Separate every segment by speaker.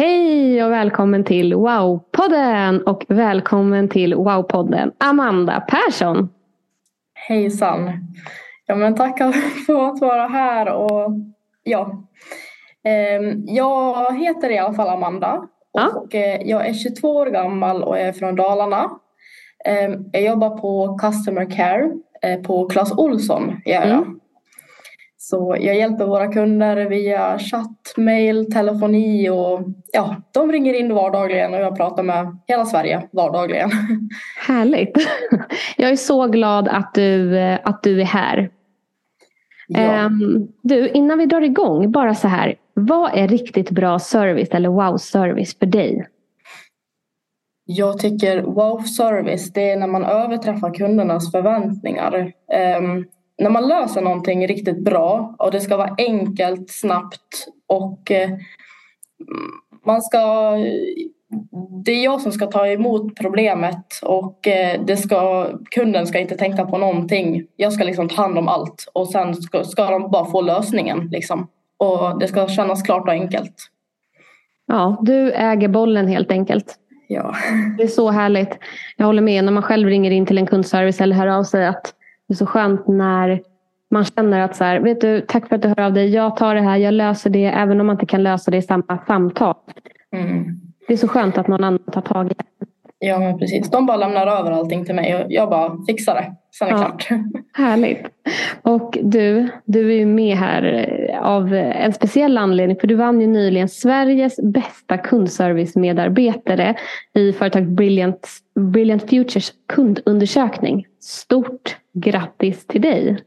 Speaker 1: Hej och välkommen till Wow-podden och välkommen till Wow-podden Amanda Persson.
Speaker 2: Hejsan. Ja, men tackar för att vara här och ja. Ehm, Jag heter i alla fall Amanda
Speaker 1: Ja.
Speaker 2: och eh, jag är 22 år gammal och är från Dalarna. Ehm, Jag jobbar på Customer Care eh, på Clas Olsson. Gör jag.
Speaker 1: Mm.
Speaker 2: Så jag hjälper våra kunder via chatt, mail, telefoni och ja, de ringer in vardagligen och jag pratar med hela Sverige vardagligen.
Speaker 1: Härligt. Jag är så glad att du, eh, att du är här.
Speaker 2: Ja.
Speaker 1: Ehm, Du, innan vi drar igång, bara så här. Vad är riktigt bra service eller wow-service för dig?
Speaker 2: Jag tycker wow-service det är när man överträffar kundernas förväntningar. När man löser någonting riktigt bra och det ska vara enkelt, snabbt och eh, man ska... Det är jag som ska ta emot problemet och eh, det ska, kunden ska inte tänka på någonting. Jag ska liksom ta hand om allt och sen ska, ska de bara få lösningen. Liksom. Och det ska kännas klart och enkelt.
Speaker 1: Ja, du äger bollen helt enkelt.
Speaker 2: Ja.
Speaker 1: Det är så härligt. Jag håller med. När man själv ringer in till en kundservice eller hör av sig. att Det är så skönt när man känner att så här, vet du, tack för att du hör av dig. Jag tar det här, jag löser det. Även om man inte kan lösa det i samma samtal.
Speaker 2: Mm.
Speaker 1: Det är så skönt att någon annan tar tag i det.
Speaker 2: Ja, men precis. De bara lämnar över allting till mig och jag bara fixar det. Sen är det
Speaker 1: Ja.
Speaker 2: klart.
Speaker 1: Härligt. Och du, du är ju med här av en speciell anledning. För du vann ju nyligen Sveriges bästa kundservice-medarbetare i företaget Brilliant, Brilliant Futures kundundersökning. Stort grattis till dig.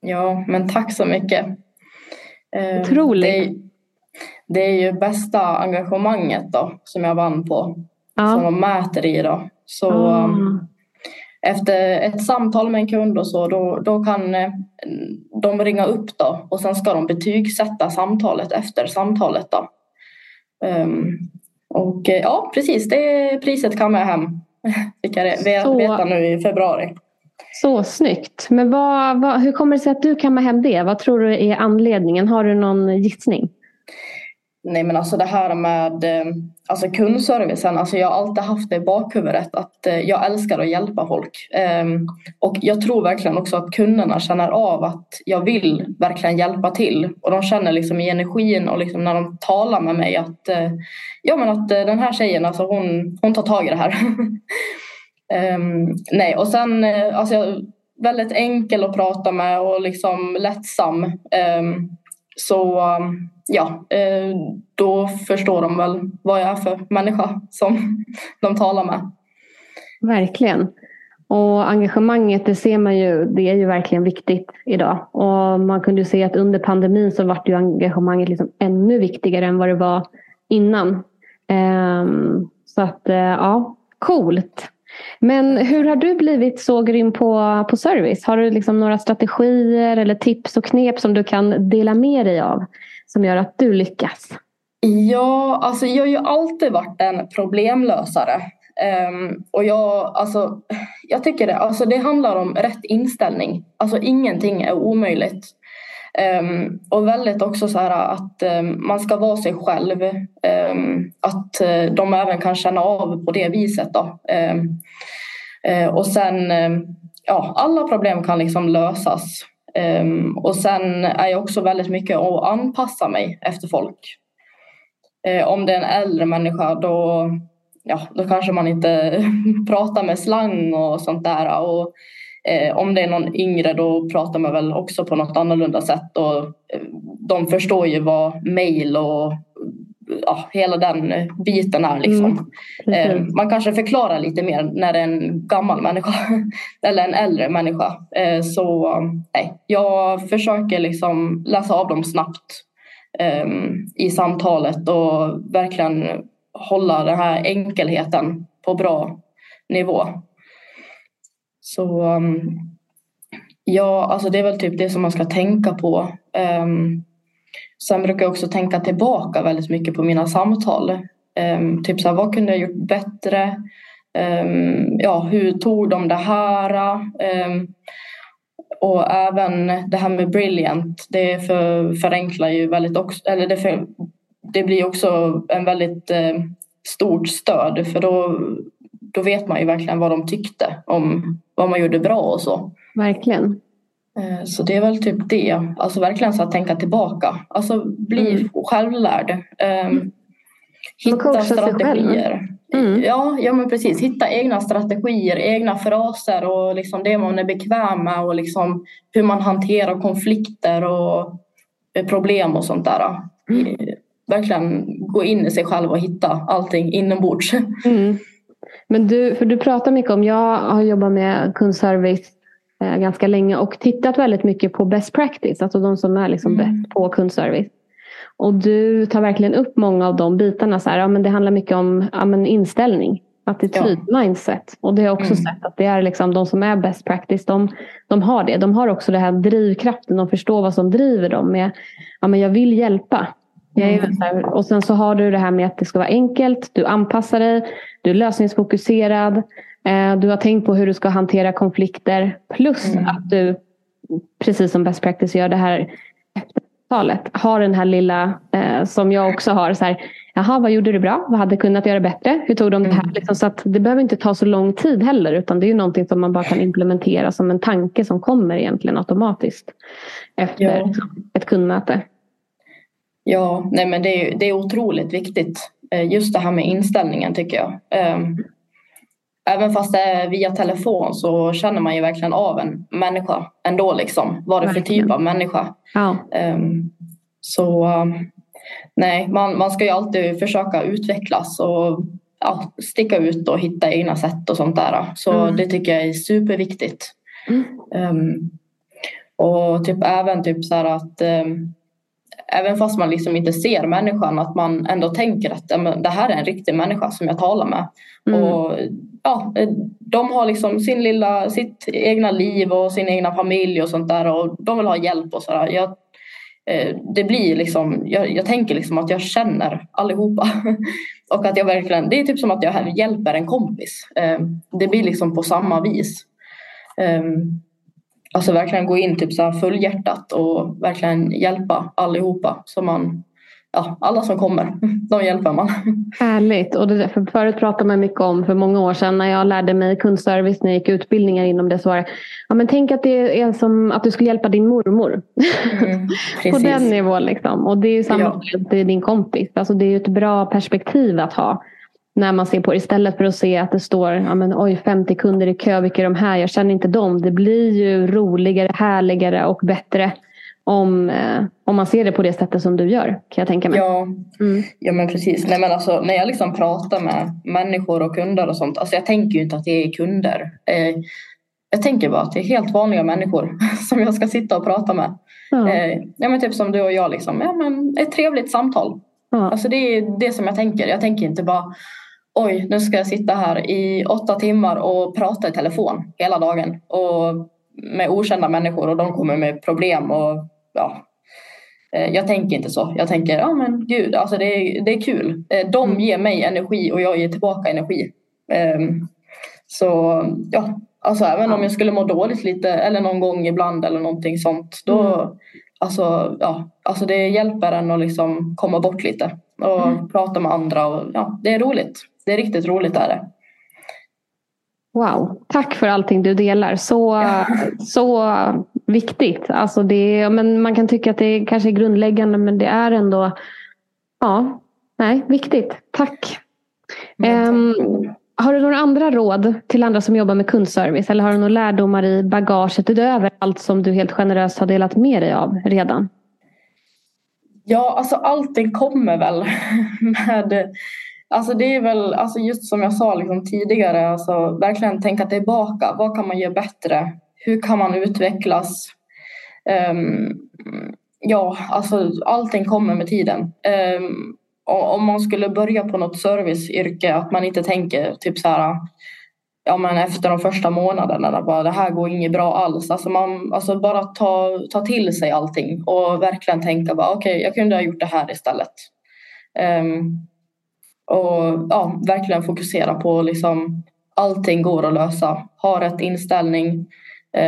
Speaker 2: Ja, men tack så mycket. Eh,
Speaker 1: Otroligt.
Speaker 2: Det är, det är ju bästa engagemanget då som jag vann på. Som
Speaker 1: Ja.
Speaker 2: de mäter i då. Så
Speaker 1: Ah.
Speaker 2: um, efter ett samtal med en kund och så då, då kan eh, de ringa upp då och sen ska de betygsätta samtalet efter samtalet då. Ehm, och eh, ja, precis det priset kan jag hem. Fick jag veta nu i februari.
Speaker 1: Så snyggt. Men vad, vad, hur kommer det sig att du kammar hem det? Vad tror du är anledningen? Har du någon gissning?
Speaker 2: Nej men alltså det här med eh, alltså kundservicen, alltså jag har alltid haft det i bakhuvudet att eh, jag älskar att hjälpa folk. Ehm, och jag tror verkligen också att kunderna känner av att jag vill verkligen hjälpa till. Och de känner liksom i energin och liksom när de talar med mig att eh, ja men att den här tjejen alltså hon, hon tar tag i det här. Um, nej och sen eh, alltså jag, väldigt enkel att prata med och liksom lättsam. Um, så um, ja, eh, då förstår de väl vad jag är för människa som de talar med.
Speaker 1: Verkligen. Och engagemanget, det ser man ju, det är ju verkligen viktigt idag. Och man kunde ju se att under pandemin så vart ju engagemanget liksom ännu viktigare än vad det var innan. Ehm, så att, eh, ja, coolt. Men hur har du blivit så grym på, på service? Har du liksom några strategier eller tips och knep som du kan dela med dig av? Som gör att du lyckas?
Speaker 2: Ja, alltså jag har ju alltid varit en problemlösare. Um, och jag, alltså, jag tycker det, alltså det handlar om rätt inställning. Alltså ingenting är omöjligt. Um, och väldigt också så här att um, man ska vara sig själv. Ehm, att uh, de även kan känna av på det viset. Då. Uh, och sen, ja, alla problem kan liksom lösas. och sen är jag också väldigt mycket att anpassa mig efter folk. Uh, om det är en äldre människa då ja, då kanske man inte pratar med slang och sånt där. Och, om det är någon yngre då pratar man väl också på något annorlunda sätt. Och, eh, de förstår ju vad mail och ja, hela den biten är. Liksom. Mm, eh, man kanske förklarar lite mer när det är en gammal människa eller en äldre människa. Eh, så nej, jag försöker liksom läsa av dem snabbt eh, i samtalet och verkligen hålla den här enkelheten på bra nivå. Så um, ja, alltså det är väl typ det som man ska tänka på. Um, sen brukar jag också tänka tillbaka väldigt mycket på mina samtal. Um, typ så här, vad kunde jag gjort bättre? Um, ja, hur tog de det här? Um, och även det här med brilliant, det för, förenklar ju väldigt också, eller det för, det blir också en väldigt eh, stort stöd för då, då vet man ju verkligen vad de tyckte om vad man gjorde bra och så.
Speaker 1: Verkligen.
Speaker 2: Eh, så det är väl typ det, alltså verkligen så att tänka tillbaka, alltså bli mm. självlärd. Eh, hitta strategier. Mm. Ja, ja men precis. Hitta egna strategier, egna fraser och liksom det man är bekväm med och liksom hur man hanterar konflikter och eh, problem och sånt där. Mm verkligen gå in i sig själv och hitta allting inombords. Mm.
Speaker 1: Men du, för du pratar mycket om, jag har jobbat med kundservice eh, ganska länge och tittat väldigt mycket på best practice, alltså de som är liksom mm. bäst på kundservice. Och du tar verkligen upp många av de bitarna. Så här, ja, men det handlar mycket om ja, men inställning, attityd, ja. mindset. Och det har jag också mm. sett att det är liksom de som är best practice, de, de har det. De har också det här drivkraften, de förstår vad som driver dem med, ja men jag vill hjälpa. Mm. Och sen så har du det här med att det ska vara enkelt. Du anpassar dig. Du är lösningsfokuserad. Eh, du har tänkt på hur du ska hantera konflikter. Plus mm. att du, precis som best practice gör det här talet, har den här lilla eh, som jag också har. Så här, Jaha, vad gjorde du bra? Vad hade kunnat göra bättre? Hur tog de det här? Mm. Liksom, så att det behöver inte ta så lång tid heller. Utan det är ju någonting som man bara kan implementera som en tanke som kommer egentligen automatiskt. Efter ja. ett kundmöte.
Speaker 2: Ja, nej men det är, det är otroligt viktigt. Eh, just det här med inställningen tycker jag. Ehm, även fast det är via telefon så känner man ju verkligen av en människa ändå. Liksom. Vad det är för typ av människa. Ja. Ehm, så nej, man, man ska ju alltid försöka utvecklas och ja, sticka ut och hitta egna sätt och sånt där. Så mm. det tycker jag är superviktigt. Mm. Um, och typ även typ så här att um, även fast man liksom inte ser människan, att man ändå tänker att det här är en riktig människa som jag talar med. Mm. Och, ja, de har liksom sin lilla, sitt egna liv och sin egna familj och sånt där och de vill ha hjälp och sådär. Jag, eh, det blir liksom, jag, jag, tänker liksom att jag känner allihopa. och att jag verkligen, det är typ som att jag hjälper en kompis. Eh, det blir liksom på samma vis. Alltså verkligen gå in typ så här fullhjärtat och verkligen hjälpa allihopa. Så man, ja, alla som kommer, de hjälper man.
Speaker 1: Härligt. Och det, för förut pratade man mycket om, för många år sedan när jag lärde mig kundservice, när jag gick utbildningar inom det, så var det, ja men tänk att det är som att du skulle hjälpa din mormor. Mm, På den nivån liksom. Och det är ju samma ja. till din kompis. Alltså det är ju ett bra perspektiv att ha när man ser på det. Istället för att se att det står ja, men, oj, 50 kunder i kö, vilka är de här? Jag känner inte dem. Det blir ju roligare, härligare och bättre om, eh, om man ser det på det sättet som du gör. Kan jag tänka mig.
Speaker 2: Ja, mm. ja men precis. Nej, men alltså, när jag liksom pratar med människor och kunder och sånt. Alltså, jag tänker ju inte att det är kunder. Eh, jag tänker bara att det är helt vanliga människor som jag ska sitta och prata med. Ja. Eh, ja, men typ som du och jag. Liksom. Ja, men ett trevligt samtal. Ja. Alltså det är det som jag tänker. Jag tänker inte bara oj, nu ska jag sitta här i åtta timmar och prata i telefon hela dagen och med okända människor och de kommer med problem och ja, Eh, jag tänker inte så. Jag tänker, ja men gud, alltså det är, det är kul. Eh, de mm. ger mig energi och jag ger tillbaka energi. Ehm, så ja, alltså även om jag skulle må dåligt lite eller någon gång ibland eller någonting sånt. Då, mm. alltså, ja, alltså det hjälper en att liksom komma bort lite och mm. prata med andra. Och, ja, det är roligt. Det är riktigt roligt är det.
Speaker 1: Wow, tack för allting du delar. Så, så viktigt. Alltså det, men man kan tycka att det kanske är grundläggande men det är ändå ja, nej, viktigt. Tack. Um, har du några andra råd till andra som jobbar med kundservice eller har du några lärdomar i bagaget utöver allt som du helt generöst har delat med dig av redan?
Speaker 2: Ja, alltså allting kommer väl med Alltså det är väl, alltså just som jag sa liksom tidigare, alltså verkligen tänka tillbaka. Vad kan man göra bättre? Hur kan man utvecklas? Um, ja, alltså allting kommer med tiden. Um, om man skulle börja på något serviceyrke, att man inte tänker typ så här ja, men efter de första månaderna, bara, det här går inget bra alls. Alltså, man, alltså bara ta, ta till sig allting och verkligen tänka okej, okay, jag kunde ha gjort det här istället. Um, och ja, verkligen fokusera på liksom allting går att lösa. Ha rätt inställning,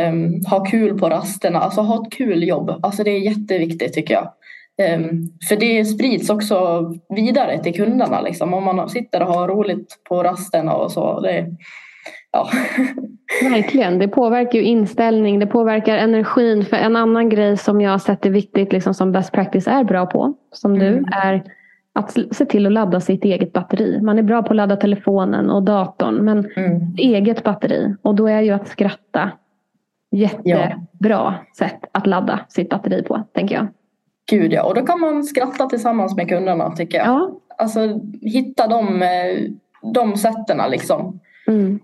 Speaker 2: um, ha kul på rasterna, alltså ha ett kul jobb. Alltså det är jätteviktigt tycker jag. Um, för det sprids också vidare till kunderna liksom. Om man sitter och har roligt på rasterna och så. Det, ja.
Speaker 1: Verkligen, det påverkar ju inställning, det påverkar energin. För en annan grej som jag har sett är viktigt, liksom, som best practice är bra på, som mm. du, är att se till att ladda sitt eget batteri. Man är bra på att ladda telefonen och datorn men mm. eget batteri. Och då är ju att skratta jättebra ja. sätt att ladda sitt batteri på, tänker jag.
Speaker 2: Gud ja, och då kan man skratta tillsammans med kunderna tycker jag. Ja. Alltså hitta de, eh, de sätten liksom. Mm.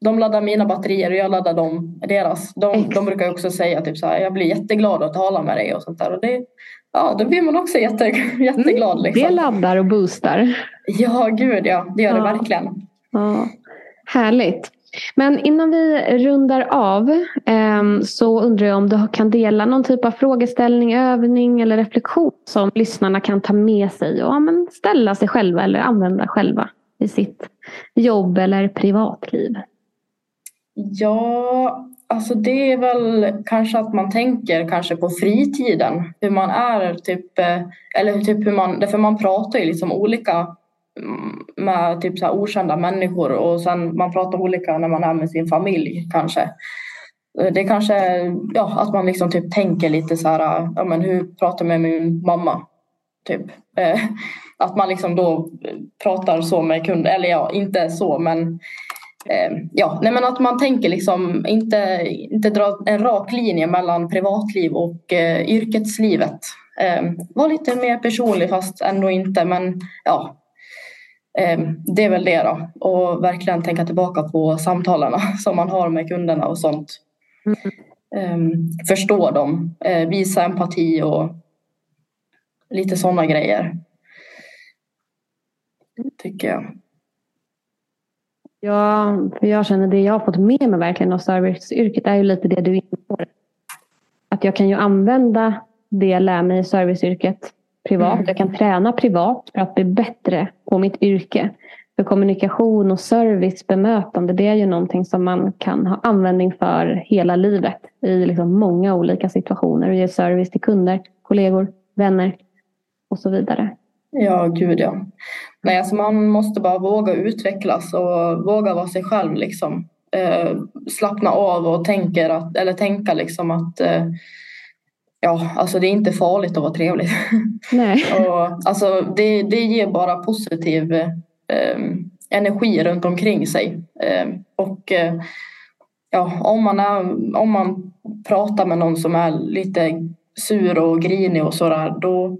Speaker 2: De laddar mina batterier och jag laddar dem, deras. De, de brukar också säga typ så här, jag blir jätteglad att tala med dig och sånt där. Och det, ja, då blir man också jätte, jätteglad. Liksom.
Speaker 1: Det laddar och boostar.
Speaker 2: Ja, gud ja. Det gör det verkligen.
Speaker 1: Ja. Härligt. Men innan vi rundar av eh, så undrar jag om du kan dela någon typ av frågeställning, övning eller reflektion som lyssnarna kan ta med sig och ja, ställa sig själva eller använda själva i sitt jobb eller privatliv.
Speaker 2: Ja, Alltså det är väl kanske att man tänker kanske på fritiden. Hur man är typ, eh, eller typ hur man, därför man pratar ju liksom olika mm, med typ så okända människor och sen man pratar olika när man är med sin familj kanske. Eh, det är kanske ja, att man liksom typ tänker lite så här, eh, ja men hur pratar jag med min mamma? Typ. Att man liksom då pratar så med kunder, eller ja, inte så men Eh, ja, nej men att man tänker liksom inte, inte dra en rak linje mellan privatliv och eh, yrkeslivet. Eh, var lite mer personlig fast ändå inte men ja. Eh, det är väl det då och verkligen tänka tillbaka på samtalen som man har med kunderna och sånt. Mm. Eh, förstå dem, eh, visa empati och lite sådana grejer. Tycker jag.
Speaker 1: Ja, för jag känner det jag har fått med mig verkligen av serviceyrket är ju lite det du är inne på. Att jag kan ju använda det jag lär mig i serviceyrket privat. Mm. Jag kan träna privat för att bli bättre på mitt yrke. För kommunikation och service, bemötande, det är ju någonting som man kan ha användning för hela livet i liksom många olika situationer och ge service till kunder, kollegor, vänner och så vidare.
Speaker 2: Ja, gud ja. Nej, alltså man måste bara våga utvecklas och våga vara sig själv liksom. Eh, slappna av och tänker att, eller tänka liksom att eh, ja, alltså det är inte farligt att vara trevlig.
Speaker 1: Nej.
Speaker 2: och, alltså det, det ger bara positiv eh, energi runt omkring sig. Eh, och eh, ja, om man, är, om man pratar med någon som är lite sur och grinig och sådär, då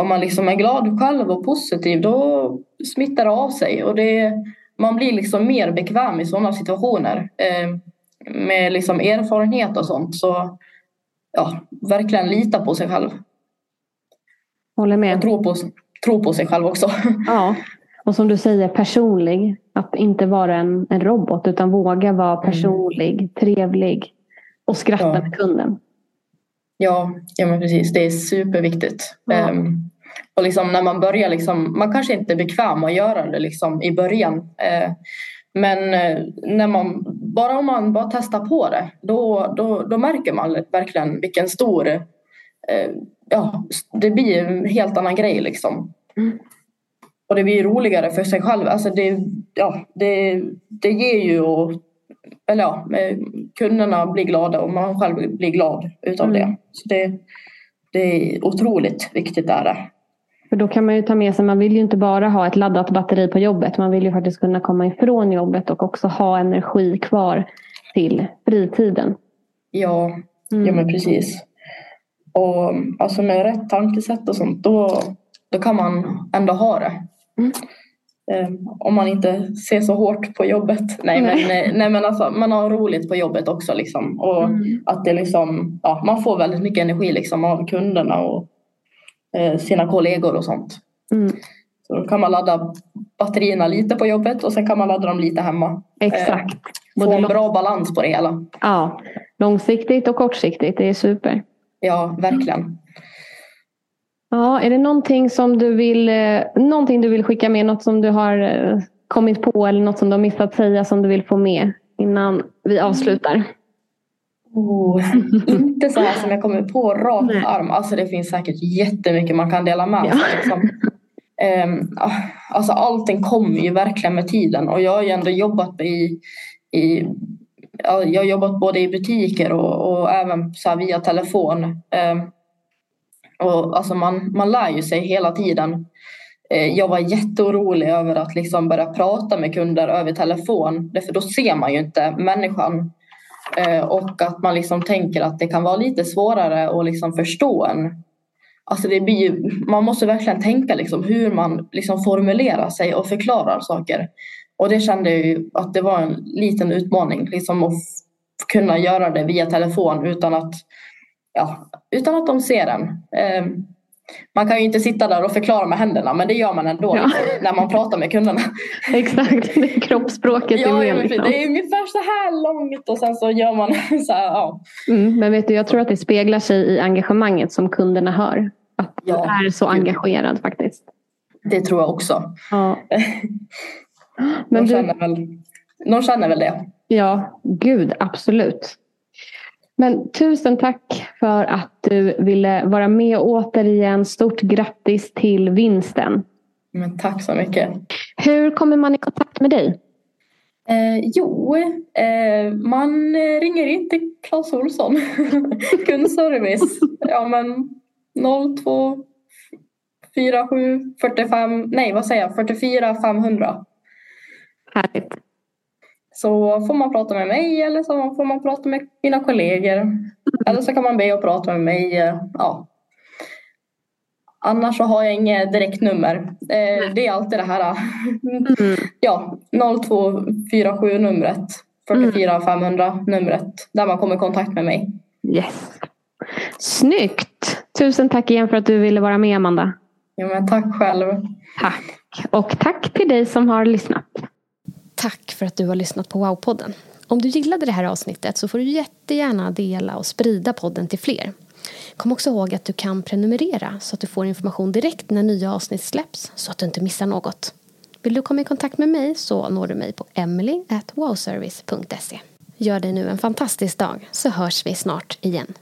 Speaker 2: om man liksom är glad själv och positiv då smittar det av sig och det, man blir liksom mer bekväm i sådana situationer. Eh, med liksom erfarenhet och sånt så ja, verkligen lita på sig själv.
Speaker 1: Håller med.
Speaker 2: Och tro på, tro på sig själv också.
Speaker 1: Ja, och som du säger personlig. Att inte vara en, en robot utan våga vara mm. personlig, mm. trevlig och skratta ja. med kunden.
Speaker 2: Ja, ja men precis. Det är superviktigt.
Speaker 1: Ja.
Speaker 2: Um, och liksom när man börjar, liksom, man kanske inte är bekväm att göra det liksom, i början. Uh, men uh, när man, bara om man bara testar på det, då, då, då märker man verkligen vilken stor... Uh, ja, det blir en helt annan grej liksom.
Speaker 1: Mm.
Speaker 2: Och det blir roligare för sig själv. Alltså det, ja, det, det ger ju och, eller ja, kunderna blir glada och man själv blir glad utav
Speaker 1: Mm.
Speaker 2: det. Så det, det är otroligt viktigt är det.
Speaker 1: För då kan man ju ta med sig, man vill ju inte bara ha ett laddat batteri på jobbet. Man vill ju faktiskt kunna komma ifrån jobbet och också ha energi kvar till fritiden.
Speaker 2: Ja,
Speaker 1: Mm.
Speaker 2: ja men precis. Och alltså med rätt tankesätt och sånt då, då kan man ändå ha det.
Speaker 1: Mm.
Speaker 2: Eh, om man inte ser så hårt på jobbet. Nej,
Speaker 1: Nej.
Speaker 2: men, nej men alltså man har roligt på jobbet också liksom. Och
Speaker 1: Mm.
Speaker 2: att det liksom, ja, man får väldigt mycket energi liksom av kunderna och sina kollegor och sånt.
Speaker 1: Mm.
Speaker 2: Så då kan man ladda batterierna lite på jobbet och sen kan man ladda dem lite hemma.
Speaker 1: Exakt.
Speaker 2: Få en
Speaker 1: lång-
Speaker 2: bra balans på det hela.
Speaker 1: Ja, långsiktigt och kortsiktigt. Det är super.
Speaker 2: Ja, verkligen.
Speaker 1: Ja, är det någonting som du vill, eh, någonting du vill skicka med? Något som du har eh, kommit på eller något som du har missat säga som du vill få med innan vi avslutar?
Speaker 2: Oh, inte så här som jag kommer på rak
Speaker 1: Nej.
Speaker 2: arm. Alltså det finns säkert jättemycket man kan dela med sig.
Speaker 1: Ja.
Speaker 2: Liksom. Ah, alltså allting kommer ju verkligen med tiden och jag har ju ändå jobbat i, i ja, jag har jobbat både i butiker och, och även så via telefon. Ehm, och alltså man, man lär ju sig hela tiden. Eh, Jag var jätteorolig över att liksom börja prata med kunder över telefon. Därför då ser man ju inte människan. Eh, och att man liksom tänker att det kan vara lite svårare att liksom förstå en. Alltså det blir ju, man måste verkligen tänka liksom hur man liksom formulerar sig och förklarar saker. Och det kände jag ju att det var en liten utmaning. Liksom att kunna göra det via telefon utan att, ja, utan att de ser en. Ehm, man kan ju inte sitta där och förklara med händerna men det gör man ändå
Speaker 1: Ja.
Speaker 2: när man pratar med kunderna.
Speaker 1: Exakt, det är kroppsspråket är
Speaker 2: Ja,
Speaker 1: med.
Speaker 2: ja, men
Speaker 1: liksom.
Speaker 2: det är ungefär så här långt och sen så gör man så här, ja.
Speaker 1: Mm, men vet du, jag tror att det speglar sig i engagemanget som kunderna hör. Att du
Speaker 2: Ja,
Speaker 1: är så engagerad faktiskt.
Speaker 2: Det tror jag också.
Speaker 1: Ja.
Speaker 2: Men de,
Speaker 1: du,
Speaker 2: känner väl, de känner väl det.
Speaker 1: ja, gud, absolut. Men tusen tack för att du ville vara med återigen. Stort grattis till vinsten.
Speaker 2: Men tack så mycket.
Speaker 1: Hur kommer man i kontakt med dig?
Speaker 2: Eh, jo, eh, man ringer in till Clas Ohlson. Kundservice. Ja men 02 47 45, nej vad säger jag, 44 500.
Speaker 1: Härligt.
Speaker 2: Så får man prata med mig eller så får man prata med mina kollegor. Eller så kan man be att prata med mig. eh, Ja. Annars så har jag inget direktnummer. Eh, det är alltid det här
Speaker 1: Mm.
Speaker 2: ja, 0247 numret. 44 500 numret. Där man kommer i kontakt med mig.
Speaker 1: Yes. Snyggt! Tusen tack igen för att du ville vara med Amanda.
Speaker 2: Ja, men tack själv.
Speaker 1: Tack. Och tack till dig som har lyssnat. Tack för att du har lyssnat på Wow-podden. Om du gillade det här avsnittet så får du jättegärna dela och sprida podden till fler. Kom också ihåg att du kan prenumerera så att du får information direkt när nya avsnitt släpps så att du inte missar något. Vill du komma i kontakt med mig så når du mig på emily@wowservice.se. Gör dig nu en fantastisk dag så hörs vi snart igen.